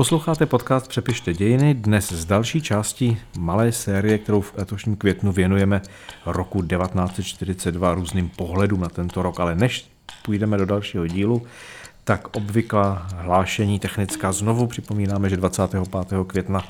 Posloucháte podcast Přepište dějiny, dnes z další části malé série, kterou v letošním květnu věnujeme roku 1942 různým pohledům na tento rok, ale než půjdeme do dalšího dílu, tak obvyklá hlášení technická. Znovu připomínáme, že 25. května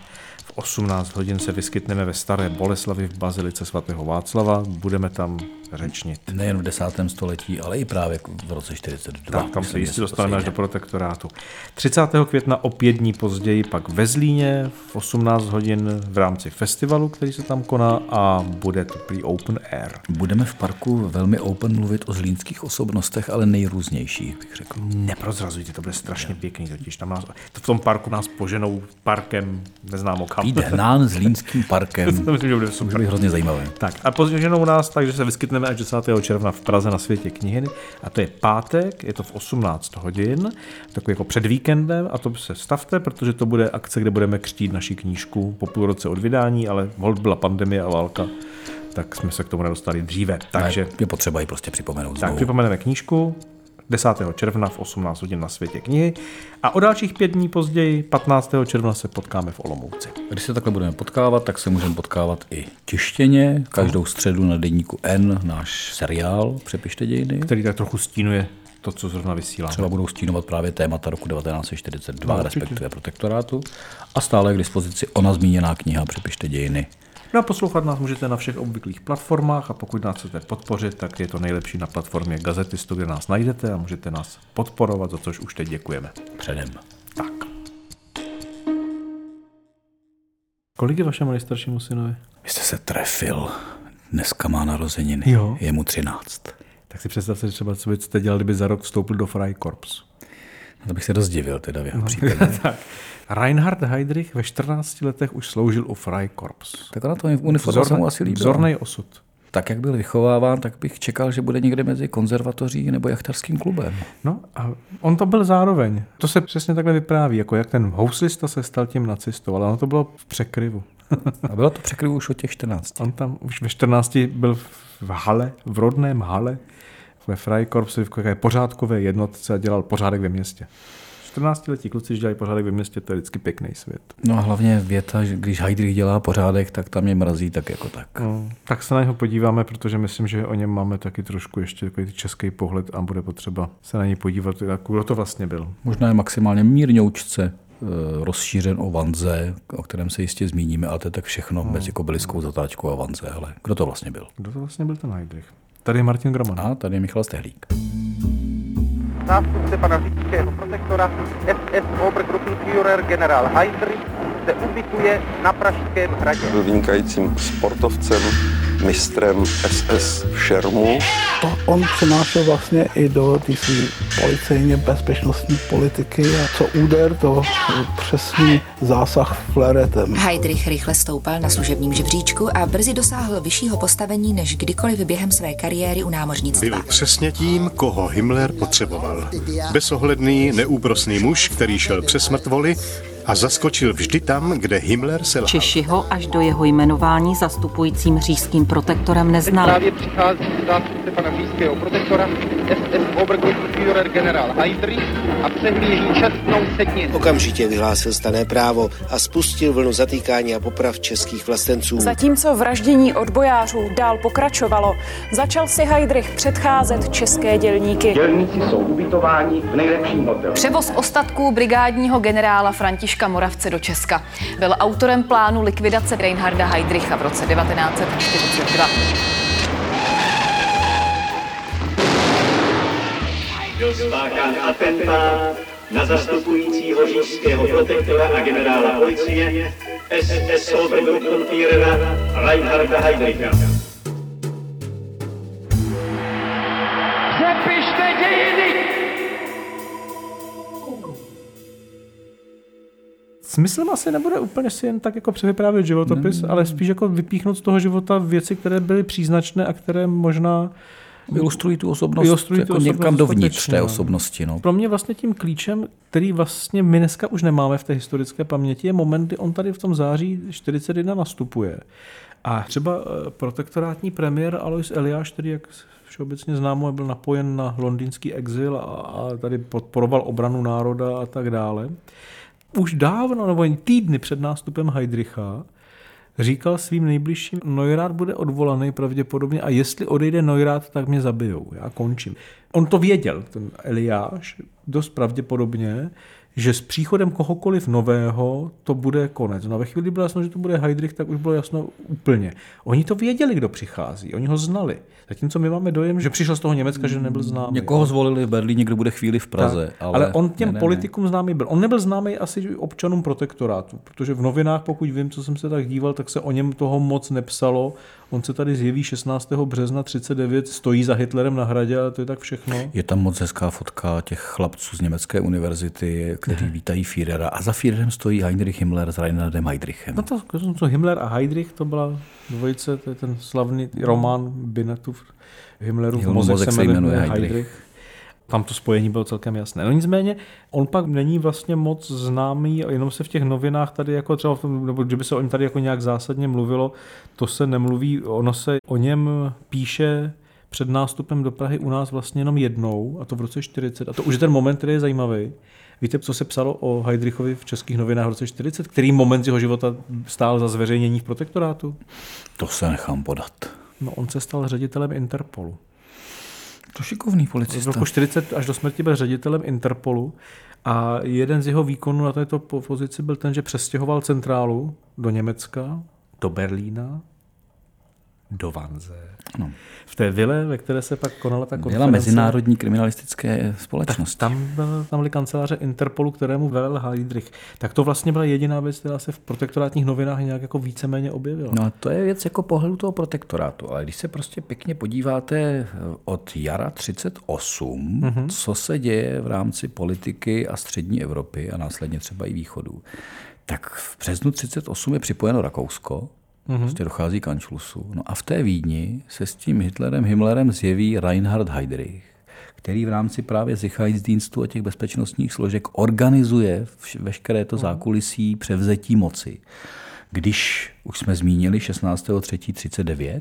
v 18 hodin se vyskytneme ve Staré Boleslavi v Bazilice svatého Václava. Budeme tam řečnit. Nejen v desátém století, ale i právě v roce 42. Tak, tam se jistě dostaneme až do protektorátu. 30. května o pět dní později pak ve Zlíně v 18 hodin v rámci festivalu, který se tam koná a bude to prý open air. Budeme v parku velmi open mluvit o zlínských osobnostech, ale nejrůznějších, bych řekl. Neprozrazujte, to bude strašně pěkný totiž. Tam nás, v tom parku nás poženou parkem, neznám kam. Jde hnán zlínským parkem. to myslím, že bude super. To hrozně zajímavé. Tak a poženou nás, takže se vyskytneme až 10. června v Praze na světě knihy. A to je pátek, je to v 18 hodin, takový jako před víkendem a to se stavte, protože to bude akce, kde budeme křtít naši knížku po půl roce od vydání, ale hold byla pandemie a válka tak jsme se k tomu nedostali dříve. Takže je potřeba ji prostě připomenout. Tak znovu. připomeneme knížku, 10. června v 18 hodin na světě knihy a o dalších pět dní později, 15. června, se potkáme v Olomouci. Když se takhle budeme potkávat, tak se můžeme potkávat i tištěně. Každou středu na denníku N náš seriál Přepište dějiny. Který tak trochu stínuje to, co zrovna vysíláme. Třeba budou stínovat právě témata roku 1942, No, respektive protektorátu. A stále je k dispozici ona zmíněná kniha Přepište dějiny. No a poslouchat nás můžete na všech obvyklých platformách a pokud nás chcete podpořit, tak je to nejlepší na platformě Gazetistu, kde nás najdete a můžete nás podporovat, za což už teď děkujeme. Předem. Tak. Kolik je vašemu nejstaršímu synovi? Vy jste se trefil. Dneska má narozeniny. Jo. Je mu 13. Tak si představte že třeba, co byste dělal, kdyby za rok vstoupil do Freikorps. No to bych se dost divil teda v jeho No. případě. tak. Reinhard Heydrich ve 14 letech už sloužil u Freikorps. tak ona to uniforma se mu asi líbila. vzorný osud. Tak jak byl vychováván, tak bych čekal, že bude někde mezi konzervatoří nebo jachtarským klubem. No a on to byl zároveň. To se přesně takhle vypráví, jako jak ten houslista se stal tím nacistou, ale ono to bylo v překryvu. A bylo to překryvu už od těch 14. On tam už ve 14 byl v hale, v rodném hale, ve Freikorpsu, v takové pořádkové jednotce a dělal pořádek ve městě. 14-letí kluci, když dělají pořádek ve městě, to je vždycky pěkný svět. No a hlavně věta, že když Heidrich dělá pořádek, tak tam mě mrazí tak jako tak. No, tak se na něho podíváme, protože myslím, že o něm máme taky trošku ještě takový český pohled a bude potřeba se na něj podívat, jak kdo to vlastně byl. Možná je maximálně mírňoučce eh, rozšířen o Vanze, o kterém se jistě zmíníme, ale to je tak všechno no. mezi kobyliskou zatáčkou a Vanze. Ale kdo to vlastně byl? Kdo to vlastně byl ten Heidrich? Tady je Martin Groman. A tady je Michal Stehlík. Zástupce pana říšského protektora SS Obergruppenführer generál Heydrich se ubikuje na Pražském hradě. Byl vynikajícím sportovcem, mistrem SS v šermu. To on přenášel vlastně i do té své policejně bezpečnostní politiky a co úder, to přesný zásah fleretem. Heidrich rychle stoupal na služebním žebříčku a brzy dosáhl vyššího postavení než kdykoliv během své kariéry u námořnictva. Byl přesně tím, koho Himmler potřeboval. Bezohledný, neúprosný muž, který šel přes mrtvoli a zaskočil vždy tam, kde Himmler selhal. Češi ho až do jeho jmenování zastupujícím říšským protektorem neznali. Právě přichází zástupce pana říšského protektora SS Obergruppenführer generál Heydrich a přehlíží čestnou sednici. Okamžitě vyhlásil stané právo a spustil vlnu zatýkání a poprav českých vlastenců. Zatímco vraždění odbojářů dál pokračovalo, začal si Heydrich předcházet české dělníky. Dělníci jsou ubytováni v nejlepším hotelu. Převoz ostatků brigádního generála Františka Moravce do Česka byl autorem plánu likvidace Reinharda Heydricha v roce 1942. Byl spáchán atentát na zastupujícího říšského protektora a generála policie SS Obergruppenführera Reinharda Heydricha. Přepište dějiny! Smyslem asi nebude úplně si jen tak jako převyprávět životopis, ale spíš jako vypíchnout z toho života věci, které byly příznačné a které možná Ilustrují tu osobnost Ilustrují tu jako osobnost někam dovnitř té no. osobnosti. No. Pro mě vlastně tím klíčem, který vlastně my dneska už nemáme v té historické paměti, je moment, kdy on tady v tom září 41 nastupuje. A třeba eh, protektorátní premiér Alois Eliáš, který, jak všeobecně známo, byl napojen na londýnský exil a, a tady podporoval obranu národa a tak dále, už dávno, nebo jen týdny před nástupem Heidricha, říkal svým nejbližším, Neurath bude odvolaný pravděpodobně a jestli odejde Neurath, tak mě zabijou. Já končím. On to věděl, ten Eliáš, dost pravděpodobně, že s příchodem kohokoliv nového to bude konec. No a ve chvíli, bylo jasno, že to bude Heidrich, tak už bylo jasno úplně. Oni to věděli, kdo přichází, oni ho znali. Zatímco my máme dojem, že přišel z toho Německa, že nebyl známý. Někoho zvolili v Berlíně, kdo bude chvíli v Praze. Tak, ale, ale on těm ne, ne, politikům známý byl. On nebyl známý asi občanům protektorátu, protože v novinách, pokud vím, co jsem se tak díval, tak se o něm toho moc nepsalo. On se tady zjeví 16. března 39, stojí za Hitlerem na hradě a to je tak všechno. Je tam moc hezká fotka těch chlapců z německé univerzity, kteří vítají Führera a za Führerem stojí Heinrich Himmler s Reinhardem Heydrichem. No to, to Himmler a Heydrich, to byla dvojice, to je ten slavný román Binetův Himmlerův mozek, mozek se jmenuje Heydrich. Heydrich. Tam to spojení bylo celkem jasné. No nicméně, on pak není vlastně moc známý, jenom se v těch novinách tady jako třeba, nebo že by se o něm tady jako nějak zásadně mluvilo, to se nemluví, ono se o něm píše před nástupem do Prahy u nás vlastně jenom jednou, a to v roce 40. A to už je ten moment, který je zajímavý. Víte, co se psalo o Heidrichovi v českých novinách v roce 40? Který moment jeho života stál za zveřejnění v protektorátu? To se nechám podat. No, on se stal ředitelem Interpolu. To šikovný policista. V roku 40 až do smrti byl ředitelem Interpolu a jeden z jeho výkonů na této pozici byl ten, že přestěhoval centrálu do Německa, do Berlína, do Vanze. No. V té vile, ve které se pak konala ta konference. Byla mezinárodní kriminalistické společnost. Tam, byl, tam byly kanceláře Interpolu, kterému velel Heydrich. Tak to vlastně byla jediná věc, která se v protektorátních novinách nějak jako víceméně objevila. No a to je věc jako pohledu toho protektorátu. Ale když se prostě pěkně podíváte od jara 38, mm-hmm. co se děje v rámci politiky a střední Evropy a následně třeba i východu, tak v březnu 38 je připojeno Rakousko, Mm-hmm. Prostě dochází k Anšlusu. No a v té Vídni se s tím Hitlerem, Himmlerem zjeví Reinhard Heydrich, který v rámci právě Sicherheitsdienstu a těch bezpečnostních složek organizuje veškeré to zákulisí převzetí moci. Když už jsme zmínili 16.3.39,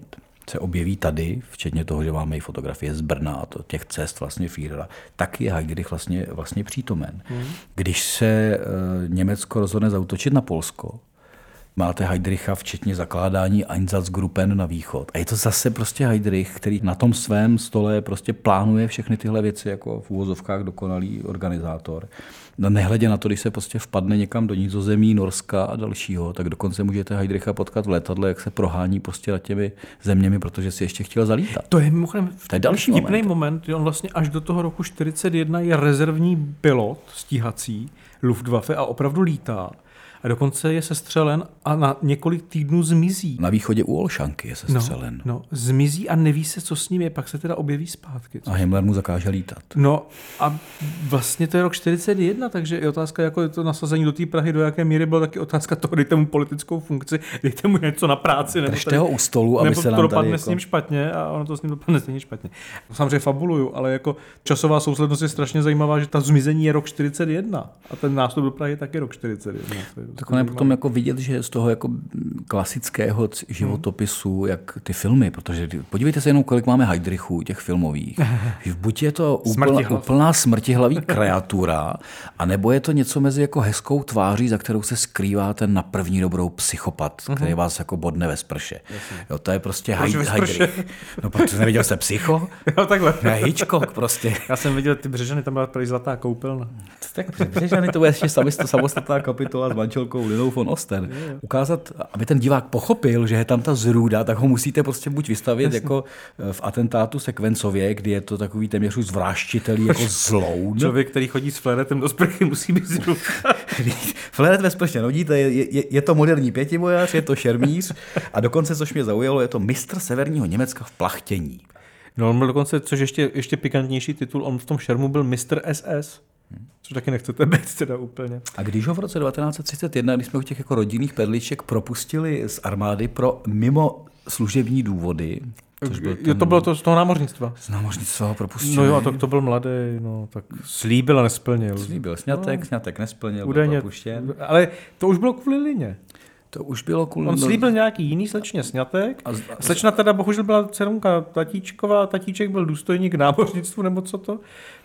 se objeví tady, včetně toho, že máme i fotografie z Brna a to, těch cest vlastně Führera, tak je Heydrich vlastně, vlastně přítomen. Mm. Když se e, Německo rozhodne zautočit na Polsko, máte Heidricha, včetně zakládání Einsatzgruppen na východ. A je to zase prostě Heidrich, který na tom svém stole prostě plánuje všechny tyhle věci jako v úvozovkách dokonalý organizátor. No nehledě na to, když se prostě vpadne někam do Nizozemí, Norska a dalšího, tak dokonce můžete Heidricha potkat v letadle, jak se prohání prostě nad těmi zeměmi, protože si ještě chtěl zalítat. To je mimochodem to je další moment. moment. On vlastně až do toho roku 41 je rezervní pilot stíhací Luftwaffe a opravdu lítá a dokonce je sestřelen a na několik týdnů zmizí. Na východě u Olšanky je sestřelen. No, no, zmizí a neví se, co s ním je, pak se teda objeví zpátky. A Himmler mu zakáže lítat. No a vlastně to je rok 41, takže je otázka, jako je to nasazení do té Prahy, do jaké míry byla taky otázka toho, dejte mu politickou funkci, dejte mu něco na práci. Nebo tady, ho u stolu, aby nebo se nám to dopadne jako... s ním špatně a ono to s ním dopadne stejně špatně. Samozřejmě fabuluju, ale jako časová souslednost je strašně zajímavá, že ta zmizení je rok 41 a ten nástup do Prahy je taky rok 41. Tak on je potom jako vidět, že z toho jako klasického životopisu, jak ty filmy, protože podívejte se jenom, kolik máme Heidrichů, těch filmových. Buď je to úplná, úplná smrtihlaví kreatura, anebo je to něco mezi jako hezkou tváří, za kterou se skrývá ten na první dobrou psychopat, uh-huh. který vás jako bodne ve sprše. Jo, to je prostě Heidrich. No, protože neviděl jste Psycho? jo, takhle. Ne, Hitchcock prostě. Já jsem viděl ty Břežany, tam byla prý zlatá koupelna. Tak Břežany to bude ještě samostatná kapitola s manželkou Linou von Oster. Ukázat, aby ten divák pochopil, že je tam ta zrůda, tak ho musíte prostě buď vystavit Jasně. jako eh, v atentátu sekvencově, kdy je to takový téměř už zvráštitelý jako zlou. Člověk, který chodí s fleretem do sprchy, musí být zrůda. Fleret ve sprše to je, je, je, to moderní pětibojař, je to šermíř a dokonce, což mě zaujalo, je to mistr severního Německa v plachtění. No on byl dokonce, což ještě, ještě pikantnější titul, on v tom šermu byl mistr SS. Což taky nechcete být teda úplně. A když ho v roce 1931, když jsme u těch jako rodinných perliček propustili z armády pro mimo služební důvody, Což byl ten... jo, to bylo to z toho námořnictva. Z námořnictva ho propustili. No jo, a to, to byl mladý, no tak slíbil a nesplnil. Slíbil, snětek, no. snětek nesplnil, Údajně, byl propuštěn. Ale to už bylo kvůli lině. To už bylo kvůli... On slíbil nějaký jiný slečně snětek. A, slečna teda bohužel byla dcerunka tatíčková, tatíček byl důstojník námořnictvu nebo co to.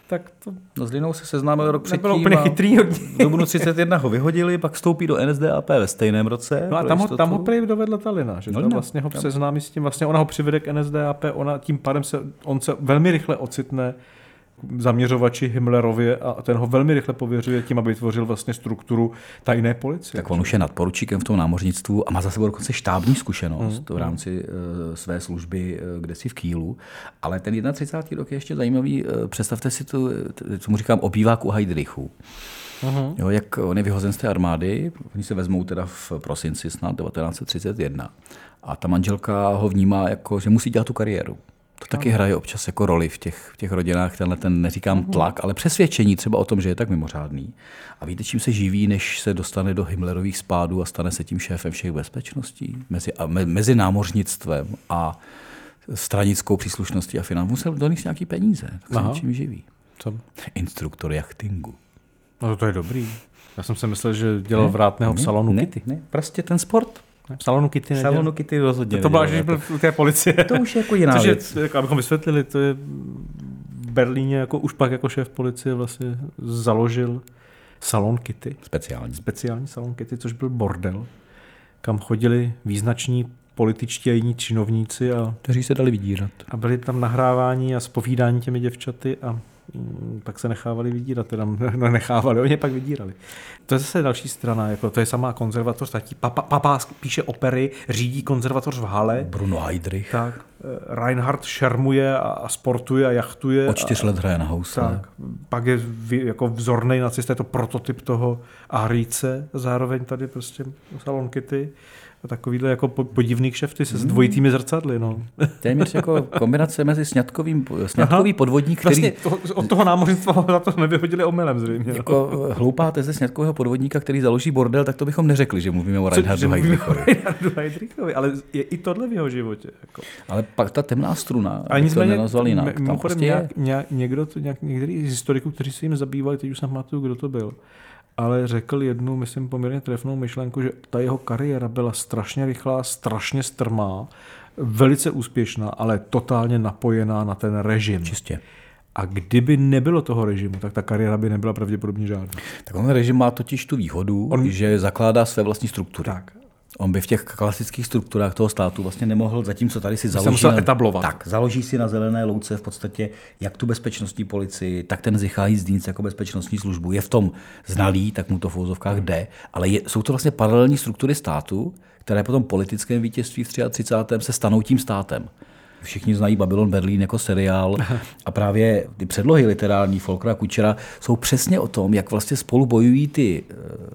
Tak to... No s Linou se seznámil rok předtím. Nebylo úplně chytrý od V dubnu 31 ho vyhodili, pak vstoupí do NSDAP ve stejném roce. No a tam ho, tam ho prý dovedla ta Lina, že no, tam vlastně ho seznámí s tím, vlastně ona ho přivede k NSDAP, ona tím pádem se, on se velmi rychle ocitne zaměřovači Himmlerově a ten ho velmi rychle pověřuje tím, aby vytvořil vlastně strukturu tajné policie. Tak on už je nadporučíkem v tom námořnictvu a má za sebou dokonce štábní zkušenost hmm. v rámci uh, své služby uh, kde si v Kýlu. Ale ten 31. rok je ještě zajímavý. Uh, představte si tu, co mu říkám, obývák u Heidrichu. Uh-huh. Jo, jak on je vyhozen z té armády, oni se vezmou teda v prosinci snad 1931 a ta manželka ho vnímá jako, že musí dělat tu kariéru. To taky hraje občas jako roli v těch, v těch rodinách, tenhle ten, neříkám mhm. tlak, ale přesvědčení třeba o tom, že je tak mimořádný. A víte, čím se živí, než se dostane do Himmlerových spádů a stane se tím šéfem všech bezpečností? Mezi, a me, mezi námořnictvem a stranickou příslušností a financí. Musel donést nějaký peníze, tak se čím živí. Co? Instruktor jachtingu. No to je dobrý. Já jsem si myslel, že dělal vrátného v salonu ne. Ne, prostě ten sport. V salonu Kitty nedělal. salonu Kitty rozhodně To, to bylo, že byl v té policie. To už je jako jiná Což věc. Je, jako, abychom vysvětlili, to je v Berlíně jako, už pak jako šéf policie vlastně založil salon Kitty. Speciální. Speciální salon Kitty, což byl bordel, kam chodili význační političtí a jiní činovníci. A, kteří se dali vydírat. A byli tam nahrávání a spovídání těmi děvčaty a pak se nechávali vydírat, teda no, nechávali, oni pak vydírali. To je zase další strana, jako to je samá konzervatoř, tatí, papa, papa píše opery, řídí konzervatoř v Hale. Bruno Heidrich. Tak, eh, Reinhard šermuje a, sportuje a jachtuje. O čtyř let hraje na house. Tak, pak je jako vzorný nacista, je to prototyp toho Arice, zároveň tady prostě Salon Kitty takovýhle jako podivný kšefty se s dvojitými zrcadly. No. Téměř jako kombinace mezi sňatkovým, sňatkový Aha. podvodník, který... Vlastně to, od toho námořnictva za to nevyhodili omylem zřejmě. No. Jako hloupá teze sňatkového podvodníka, který založí bordel, tak to bychom neřekli, že mluvíme o Reinhardu Heydrichovi. Heydrichovi, ale je i tohle v jeho životě. Jako. Ale pak ta temná struna, a to nenazval jinak. Tam prostě nějak, nějak, někdo, to, nějak, některý z historiků, kteří se jim zabývali, teď už jsem pamatuju, kdo to byl, ale řekl jednu, myslím, poměrně trefnou myšlenku, že ta jeho kariéra byla strašně rychlá, strašně strmá, velice úspěšná, ale totálně napojená na ten režim. Čistě. A kdyby nebylo toho režimu, tak ta kariéra by nebyla pravděpodobně žádná. Tak on režim má totiž tu výhodu, On... že zakládá své vlastní struktury. Tak. On by v těch klasických strukturách toho státu vlastně nemohl, zatímco tady si založí... Se na, etablovat. Tak, založí si na zelené louce v podstatě jak tu bezpečnostní policii, tak ten Zichaj Zdínc jako bezpečnostní službu. Je v tom znalý, tak mu to v úzovkách jde, ale je, jsou to vlastně paralelní struktury státu, které potom politickém vítězství v 33. se stanou tím státem. Všichni znají Babylon Berlín jako seriál. A právě ty předlohy literární Folkra Kučera jsou přesně o tom, jak vlastně spolu bojují ty eh,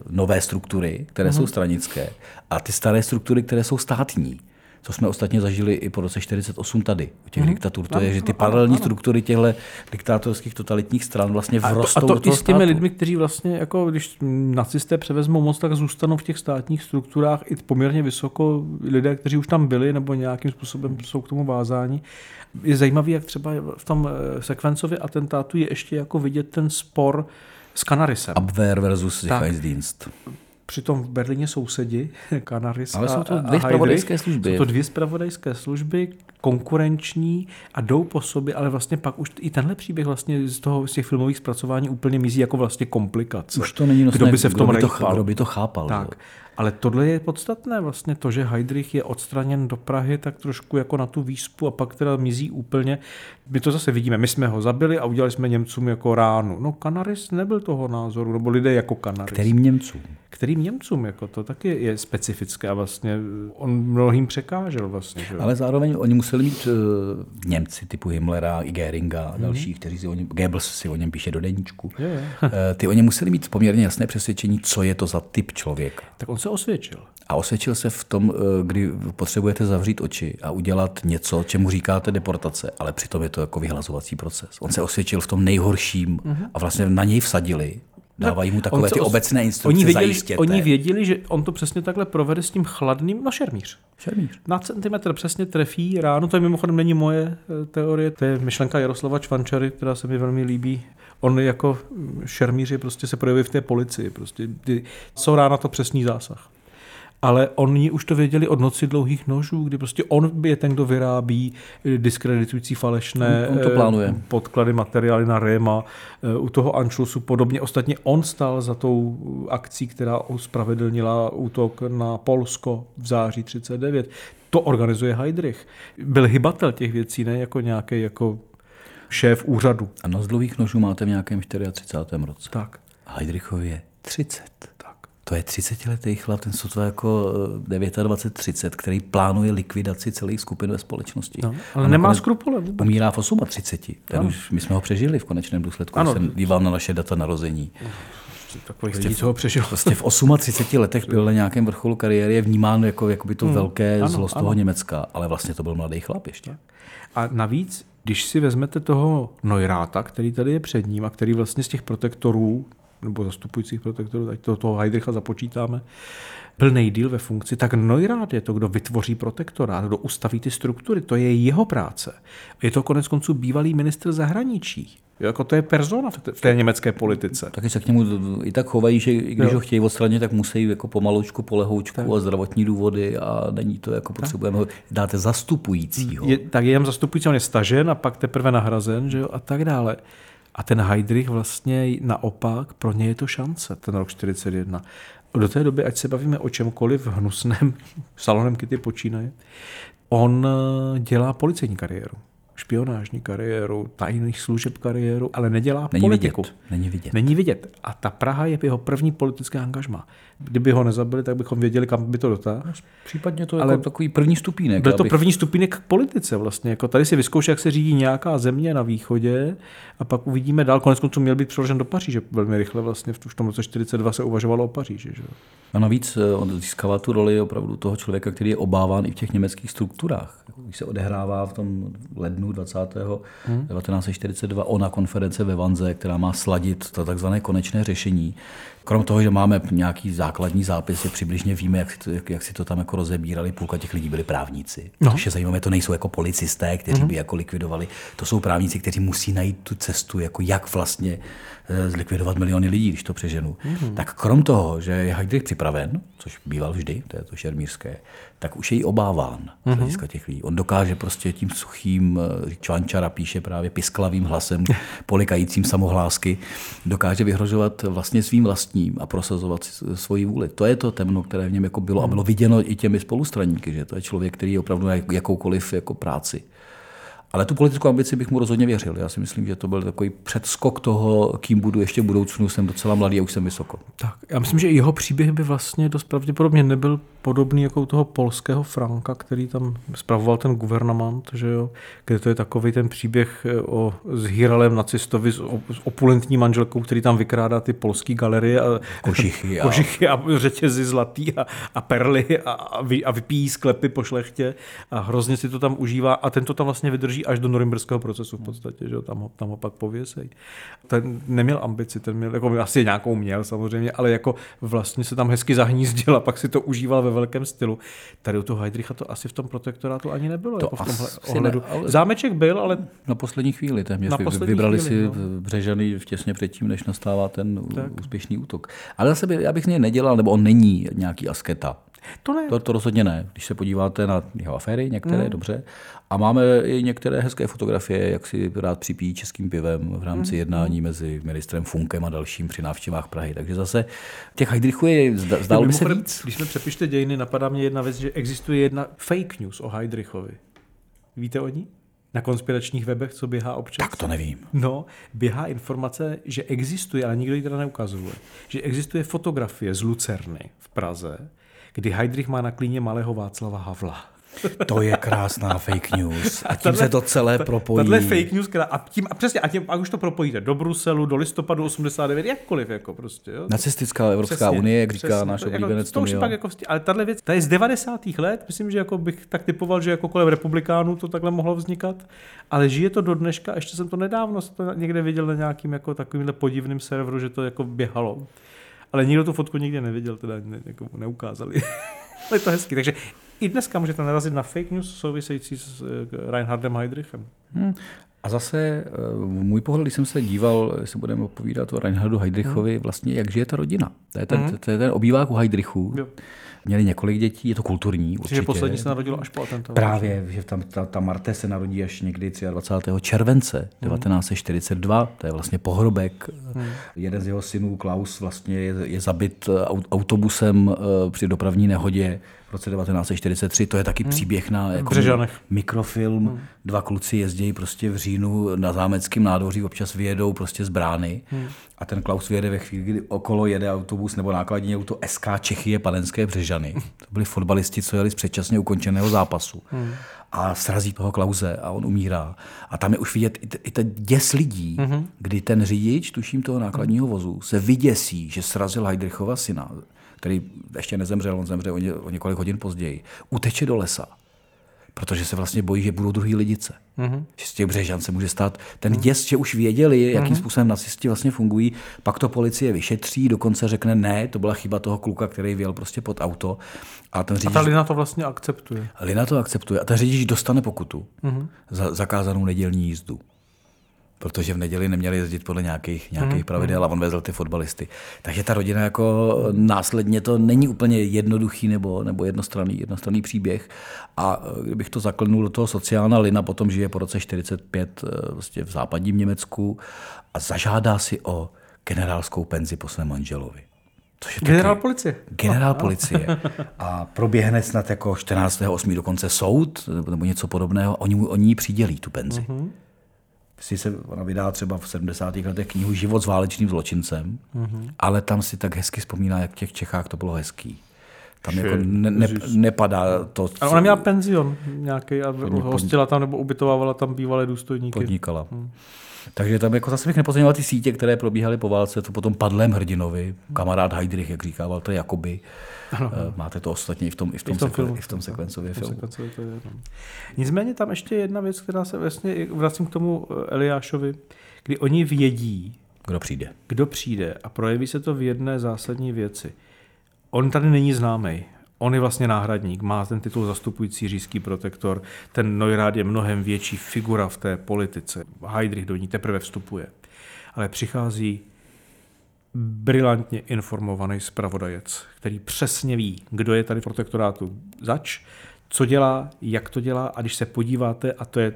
nové struktury, které uh-huh. jsou stranické a ty staré struktury, které jsou státní co jsme ostatně zažili i po roce 48 tady, u těch mm-hmm. diktatur. To je, že ty paralelní ano. struktury těchto diktátorských totalitních stran vlastně vrostou a to, a to i s těmi státu. lidmi, kteří vlastně, jako když nacisté převezmou moc, tak zůstanou v těch státních strukturách i poměrně vysoko lidé, kteří už tam byli nebo nějakým způsobem jsou k tomu vázáni. Je zajímavý, jak třeba v tom eh, sekvencově atentátu je ještě jako vidět ten spor s Kanarisem. Abwehr versus Sicherheitsdienst přitom v Berlíně sousedi, Canaris Ale jsou to dvě spravodajské služby. Jsou to dvě spravodajské služby, konkurenční a jdou po sobě, ale vlastně pak už i tenhle příběh vlastně z toho z těch filmových zpracování úplně mizí jako vlastně komplikace. Už to není nosné, kdo by se v tom kdo by to, kdo by to chápal. Tak. Ale tohle je podstatné vlastně to, že Heidrich je odstraněn do Prahy tak trošku jako na tu výspu a pak teda mizí úplně. My to zase vidíme, my jsme ho zabili a udělali jsme Němcům jako ránu. No Canaris nebyl toho názoru, nebo lidé jako Canaris. Kterým Němcům? Kterým Němcům, jako to taky je specifické a vlastně on mnohým překážel vlastně. Že? Ale zároveň oni museli mít uh, Němci typu Himmlera i Geringa a mm-hmm. dalších, kteří si o něm, Goebbels si o něm píše do deníčku. Je, je. uh, ty oni museli mít poměrně jasné přesvědčení, co je to za typ člověka. Tak on se osvědčil. A osvědčil se v tom, eh, kdy potřebujete zavřít oči a udělat něco, čemu říkáte deportace, ale přitom je to jako vyhlazovací proces. On se osvědčil v tom nejhorším mm-hmm. a vlastně na něj vsadili Dávají mu takové ty os... obecné instrukce oni věděli, zajistěte. Oni věděli, že on to přesně takhle provede s tím chladným, no šermíř. Šermíř. Na centimetr přesně trefí ráno, to je mimochodem není moje eh, teorie, to je myšlenka Jaroslava Čvančary, která se mi velmi líbí. On jako šermíř je prostě se projevuje v té policii, prostě, kdy, co rána to přesný zásah. ale oni už to věděli od noci dlouhých nožů, kdy prostě on je ten, kdo vyrábí eh, diskreditující falešné On- to plánuje. eh, podklady, materiály na Réma, eh, u toho Anschlussu podobně. Ostatně on stál za tou akcí, která ospravedlnila útok na Polsko v září 39. To organizuje Heydrich. Byl hybatel těch věcí, ne jako nějaký jako šéf úřadu. A noc dlouhých nožů máte v nějakém 34. roce. Tak. Heidrichovi je 30. Tak. To je 30-letý chlap, ten sotva jako eh, 29-30, který plánuje likvidaci celých skupin ve společnosti. No, ale A nemá skrupule vůbec. Umírá v 38. Ten Ano. už, my jsme ho přežili v konečném důsledku, Ano. jsem dívám na naše data narození. Takových lidí, co ho přežilo. Prostě v 38 letech byl na nějakém vrcholu kariéry, je vnímán jako, jako by to Hmm. velké Ano, zlo z toho ano. Německa, ale vlastně to byl mladý chlap ještě. A navíc, když si vezmete toho Neuráta, který tady je před ním a který vlastně z těch protektorů, nebo zastupujících protektorů, ať to, toho Heidricha započítáme, byl nejdíl ve funkci, tak Neurát je to, kdo vytvoří protektorát, kdo ustaví ty struktury. To je jeho práce. Je to konec konců bývalý ministr zahraničí. Jako to je persona v té, německé politice. Taky se k němu i tak chovají, že i když Jo. ho chtějí odstranit, tak musí jako pomaloučku, polehoučku a zdravotní důvody a není to jako potřebujeme ho, dáte zastupujícího. Je, tak je jen zastupující, on je stažen a pak teprve nahrazen, že jo, a tak dále. A ten Heidrich vlastně naopak, pro ně je to šance, ten rok 41. Do té doby, ať se bavíme o čemkoliv hnusném, salonem Kitty počínaje, on eh, dělá policejní kariéru, špionážní kariéru, tajných služeb kariéru, ale nedělá Není politiku. vidět. Není vidět. Není vidět. A ta Praha je jeho první politické angažma. Kdyby ho nezabili, tak bychom věděli, kam by to dotáhlo. Případně to je Ale jako takový první stupínek. Byl to abych- první stupinek k politice vlastně. Jako tady si vyzkouší, jak se řídí nějaká země na východě a pak uvidíme dál. Konec konců měl být přeložen do Paříže. Velmi rychle vlastně v tom roce 42 se uvažovalo o Paříži. Že? jo. A navíc eh, on získává tu roli opravdu toho člověka, který je obáván i v těch německých strukturách. Když se odehrává v tom lednu 20. Hmm. 1942 ona konference ve Vanze, která má sladit to takzvané konečné řešení. Krom toho, že máme nějaký základní zápisy, přibližně víme, jak si to, jak, jak si to tam jako rozebírali, půlka těch lidí byli právníci. No. Což je zajímavé, to nejsou jako policisté, kteří by jako likvidovali, to jsou právníci, kteří musí najít tu cestu, jako jak vlastně eh, zlikvidovat miliony lidí, když to přeženu. Mhm. Tak krom toho, že je Heydrich připraven, což býval vždy, to je to šermírské, tak už je i obáván z Mhm. hlediska těch lidí. On dokáže prostě tím suchým, eh, Čvančara píše právě pisklavým hlasem, polikajícím samohlásky, dokáže vyhrožovat vlastně svým vlastním a prosazovat s- svoji vůli. To je to temno, které v něm jako bylo a bylo viděno i těmi spolustraníky, že to je člověk, který je opravdu na jak- jakoukoliv jako práci. Ale tu politickou ambici bych mu rozhodně věřil. Já si myslím, že to byl takový předskok toho, kým budu ještě v budoucnu. Jsem docela mladý a už jsem vysoko. Tak, já myslím, že jeho příběh by vlastně dost pravděpodobně nebyl podobný jako u toho polského Franka, který tam spravoval ten guvernament, že jo, kde to je takový ten příběh eh, o zhýralém nacistovi s, opulentní manželkou, který tam vykrádá ty polské galerie a Košichy a- košichy a řetězy zlatý a, a perly a, a, vy, a vypíjí sklepy po šlechtě a hrozně si to tam užívá a ten to tam vlastně vydrží až do norimberského procesu v podstatě, že jo, tam ho, tam ho pak pověsej. Ten neměl ambici, ten měl, jako asi nějakou měl samozřejmě, ale jako vlastně se tam hezky zahnízdil a pak si to užíval ve velkém stylu. Tady u toho Heidricha to asi v tom protektorátu ani nebylo, To jako v tomhle ohledu. ne, ale- Zámeček byl, ale Na poslední chvíli téměř Na poslední vybrali chvíli, si no. Břežany těsně předtím, než nastává ten Tak. úspěšný útok. Ale zase by, já bych z něj nedělal, nebo on není nějaký asketa. To ne. To, to rozhodně ne. Když se podíváte na jeho aféry, některé Mm. dobře, a máme i některé hezké fotografie, jak si rád připíjí českým pivem v rámci Mm. jednání mezi ministrem Funkem a dalším při návštěvách Prahy. Takže zase těch Heidrichů je, zdálo by se víc. Když jsme přepište dějiny, napadá mě jedna věc, že existuje jedna fake news o Heidrichovi. Víte o ní? Na konspiračních webech, co běhá občas? Tak to nevím. No, běhá informace, že existuje, ale nikdo ji teda neukazuje, že existuje fotografie z Lucerny v Praze, kdy Heidrich má na klíně malého Václava Havla. To je krásná fake news. A tím se to celé propojí. Tahle fake news, která, a, tím, a přesně, a tím, a už to propojíte do Bruselu, do listopadu 89, jakkoliv, jako prostě. Jo. Nacistická Evropská unie, jak říká náš to- oblíbenec to už je Tomio. pak jako, ale tahle věc, ta je z 90. let, myslím, že jako bych tak typoval, že jako kolem republikánů to takhle mohlo vznikat, ale žije to do dneška, ještě jsem to nedávno jsem to někde viděl na nějakým jako takovýmhle podivným serveru, že to jako běhalo. Ale nikdo tu fotku nikdy neviděl, teda ne, jako neukázali. ale je to hezký. Takže i dneska můžete narazit na fake news související s eh, Reinhardem Heydrichem. Hmm. A zase můj pohled, když jsem se díval, jestli budeme opovídat o Reinhardu Heydrichovi, hmm. vlastně jak žije ta rodina. To je ten, hmm. to je ten obývák u Heydrichů. Jo. Měli několik dětí, je to kulturní určitě. Že poslední se narodilo až po atentátu. Právě, že tam ta, ta Marte se narodí až někdy 23. července hmm. 1942, to je vlastně pohrobek. Hmm. Jeden z jeho synů, Klaus, vlastně je, je zabit autobusem při dopravní nehodě v roce 1943. To je taky hmm. příběh na jako mikrofilm. Hmm. Dva kluci jezdí prostě v říjnu na zámeckém nádvoří, občas vyjedou prostě z brány hmm. a ten Klaus vyjede ve chvíli, kdy okolo jede autobus nebo nákladní auto SK Čechy Panenské Břežany. To byli fotbalisti, co jeli z předčasně ukončeného zápasu. Hmm a srazí toho Klauze a on umírá. A tam je už vidět i, t- i ten děs lidí, mm-hmm. kdy ten řidič, tuším toho nákladního vozu, se vyděsí, že srazil Heidrichova syna který ještě nezemřel, on zemře o, ně, o několik hodin později, uteče do lesa, protože se vlastně bojí, že budou druhý lidice. Mm-hmm. Že z těch břežan se může stát ten děs, že už věděli, jakým mm-hmm. způsobem nacisti vlastně fungují, pak to policie vyšetří, dokonce řekne ne, to byla chyba toho kluka, který věl prostě pod auto. A, ten řidič, a ta Lina to vlastně akceptuje. Lina to akceptuje a ten řidič dostane pokutu mm-hmm. za zakázanou nedělní jízdu protože v neděli neměli jezdit podle nějakých, nějakých mm. pravidel a on vezl ty fotbalisty. Takže ta rodina jako následně to není úplně jednoduchý nebo, nebo jednostranný, jednostranný příběh. A eh, kdybych to zaklnul do toho sociálna, Lina potom žije po roce 45 vlastně v západním Německu a zažádá si o generálskou penzi po svém manželovi. Což je generál taky, policie. Generál policie. A proběhne snad jako 14.8. dokonce soud nebo něco podobného. Oni, oni jí přidělí tu penzi. Mm-hmm si se ona vydá třeba v 70. letech knihu Život s válečným zločincem, mm-hmm. ale tam si tak hezky vzpomíná, jak v těch Čechách to bylo hezký. Tam jako ne, ne, nepadá to. Co... Ale ona měla penzion nějaký a hostila tam nebo ubytovávala tam bývalé důstojníky. Podnikala. Hmm. Takže tam jako zase bych nepozměňoval ty sítě, které probíhaly po válce, to potom padlém hrdinovi, kamarád Heidrich, jak říká Walter Jakoby. Ano. Eh, máte to ostatně i v tom, i v tom, I v tom, filmu. I v tom sekvencově filmu. Sekvencově to je, no. Nicméně tam ještě jedna věc, která se vlastně, vracím k tomu eh, Eliášovi, kdy oni vědí, kdo přijde. Kdo přijde a projeví se to v jedné zásadní věci. On tady není známý. On je vlastně náhradník, má ten titul zastupující říšský protektor. Ten Neurát je mnohem větší figura v té politice. Heidrich do ní teprve vstupuje. Ale přichází brilantně informovaný zpravodajec, který přesně ví, kdo je tady v protektorátu zač, co dělá, jak to dělá a když se podíváte, a to je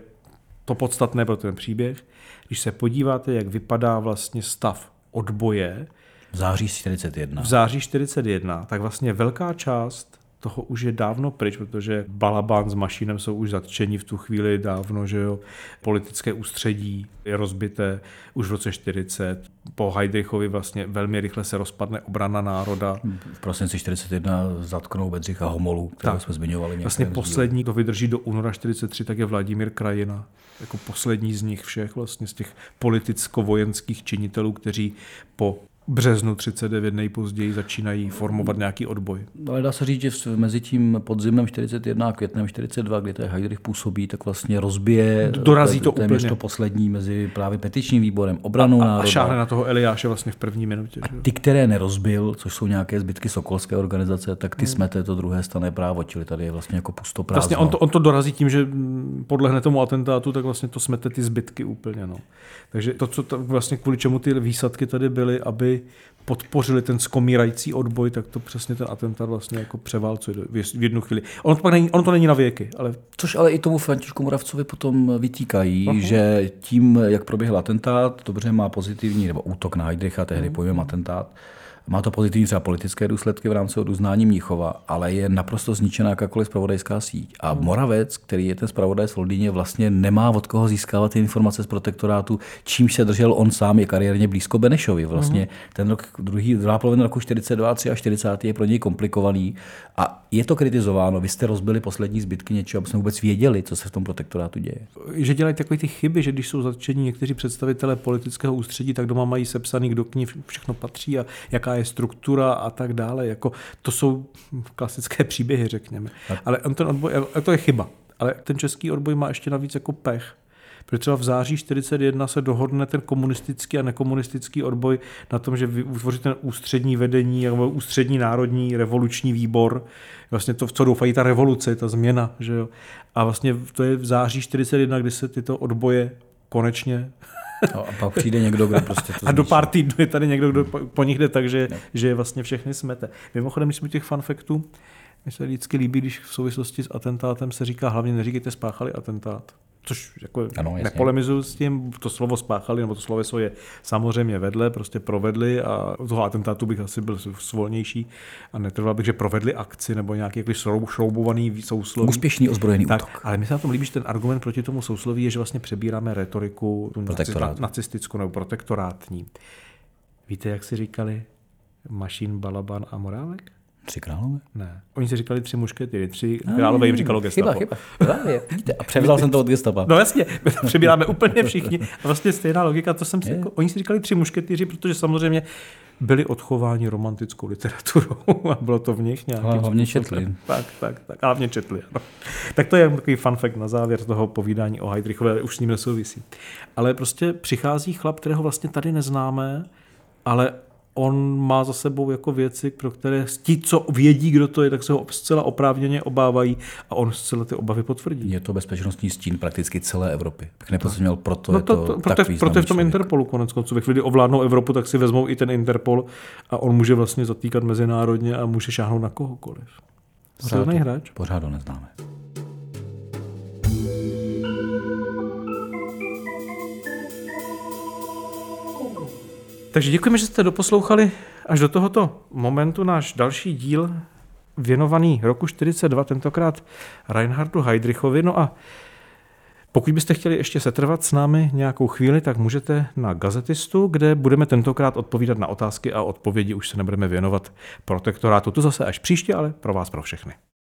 to podstatné pro ten příběh, když se podíváte, jak vypadá vlastně stav odboje, v září 41. V září 41, tak vlastně velká část toho už je dávno pryč, protože Balabán s Mašínem jsou už zatčeni v tu chvíli dávno, že jo. Politické ústředí je rozbité už v roce 40. Po Heidrichovi vlastně velmi rychle se rozpadne obrana národa. V prosinci 41 zatknou Bedřicha Homolu, kterého jsme zmiňovali. Vlastně poslední, kdo vydrží do února 43, tak je Vladimír Krajina. Jako poslední z nich všech, vlastně z těch politicko-vojenských činitelů, kteří po březnu 39 nejpozději začínají formovat nějaký odboj. Ale dá se říct, že mezi tím podzimem 41 a květnem 42, kdy ten Heidrich působí, tak vlastně rozbije Dorazí to úplně. to poslední mezi právě petičním výborem, obranou a, a, národa. A šáhne na toho Eliáše vlastně v první minutě. A ty, které nerozbil, což jsou nějaké zbytky Sokolské organizace, tak ty hmm. smete to druhé stané právo, čili tady je vlastně jako pustoprázdno. Vlastně on to, on to dorazí tím, že podlehne tomu atentátu, tak vlastně to smete ty zbytky úplně. No. Takže to, co to, vlastně kvůli čemu ty výsadky tady byly, aby podpořili ten skomírající odboj, tak to přesně ten atentát vlastně jako převálcuje v jednu chvíli. On to, pak není, on to není na věky. Ale... Což ale i tomu Františku Moravcovi potom vytýkají, uh-huh. že tím, jak proběhl atentát, dobře má pozitivní, nebo útok na Heidricha, tehdy uh-huh. pojmem atentát, má to pozitivní třeba politické důsledky v rámci oduznání Mníchova, ale je naprosto zničená jakákoliv spravodajská síť. A hmm. Moravec, který je ten spravodaj z Londýně, vlastně nemá od koho získávat ty informace z protektorátu, čímž se držel on sám, je kariérně blízko Benešovi. Vlastně hmm. ten rok, druhý, druhá polovina roku 42, 3 a 40 je pro něj komplikovaný. A je to kritizováno. Vy jste rozbili poslední zbytky něčeho, aby jsme vůbec věděli, co se v tom protektorátu děje. Že dělají takové ty chyby, že když jsou zatčení někteří představitelé politického ústředí, tak doma mají sepsaný, kdo k ní všechno patří a jaká je struktura a tak dále. Jako, to jsou klasické příběhy, řekněme. Ale on ten odboj, to je chyba. Ale ten český odboj má ještě navíc jako pech. Protože třeba v září 41 se dohodne ten komunistický a nekomunistický odboj na tom, že vytvoří ten ústřední vedení, nebo ústřední národní revoluční výbor, vlastně to, v co doufají ta revoluce, ta změna. Že jo? A vlastně to je v září 41, kdy se tyto odboje konečně. No, a pak přijde někdo, kdo prostě to A do pár týdnů je tady někdo, kdo po, po nich jde tak, že, že je vlastně všechny smete. Mimochodem, když jsme těch fun factů, mně se vždycky líbí, když v souvislosti s atentátem se říká, hlavně neříkejte spáchali atentát. Což jako ano, nepolemizuju s tím, to slovo spáchali, nebo to sloveso je samozřejmě vedle, prostě provedli a toho atentátu bych asi byl svolnější a netrval bych, že provedli akci nebo nějaký jako šroubovaný sousloví. Úspěšný ozbrojený tak, útok. Ale mi se na tom líbí, že ten argument proti tomu sousloví je, že vlastně přebíráme retoriku nacistickou nebo protektorátní. Víte, jak si říkali Mašín, Balaban a Morálek? Tři králové? Ne. Oni si říkali tři muškety, tři no, králové jim říkalo gestapo. Chyba, chyba. Vidíte, a převzal jsem to od gestapa. No jasně, my to přebíráme úplně všichni. A vlastně stejná logika, to jsem si, jako, oni si říkali tři mušketýři, protože samozřejmě byli odchováni romantickou literaturou a bylo to v nich nějakým Ale hlavně četli. Tak, tak, tak, a hlavně četli. Ano. Tak to je takový fun fact na závěr toho povídání o Heidrichové, už s ním nesouvisí. Ale prostě přichází chlap, kterého vlastně tady neznáme, ale on má za sebou jako věci, pro které ti, co vědí, kdo to je, tak se ho zcela oprávněně obávají a on zcela ty obavy potvrdí. Je to bezpečnostní stín prakticky celé Evropy. Tak nepodceňoval, proto no to, je to, to proto, tak proto v tom člověk. Interpolu konec konců. Ve chvíli ovládnou Evropu, tak si vezmou i ten Interpol a on může vlastně zatýkat mezinárodně a může šáhnout na kohokoliv. Silný hráč. Pořád ho neznáme. Takže děkujeme, že jste doposlouchali až do tohoto momentu náš další díl věnovaný roku 42, tentokrát Reinhardu Heydrichovi. No a pokud byste chtěli ještě setrvat s námi nějakou chvíli, tak můžete na Gazetistu, kde budeme tentokrát odpovídat na otázky a odpovědi už se nebudeme věnovat protektorátu. To zase až příště, ale pro vás, pro všechny.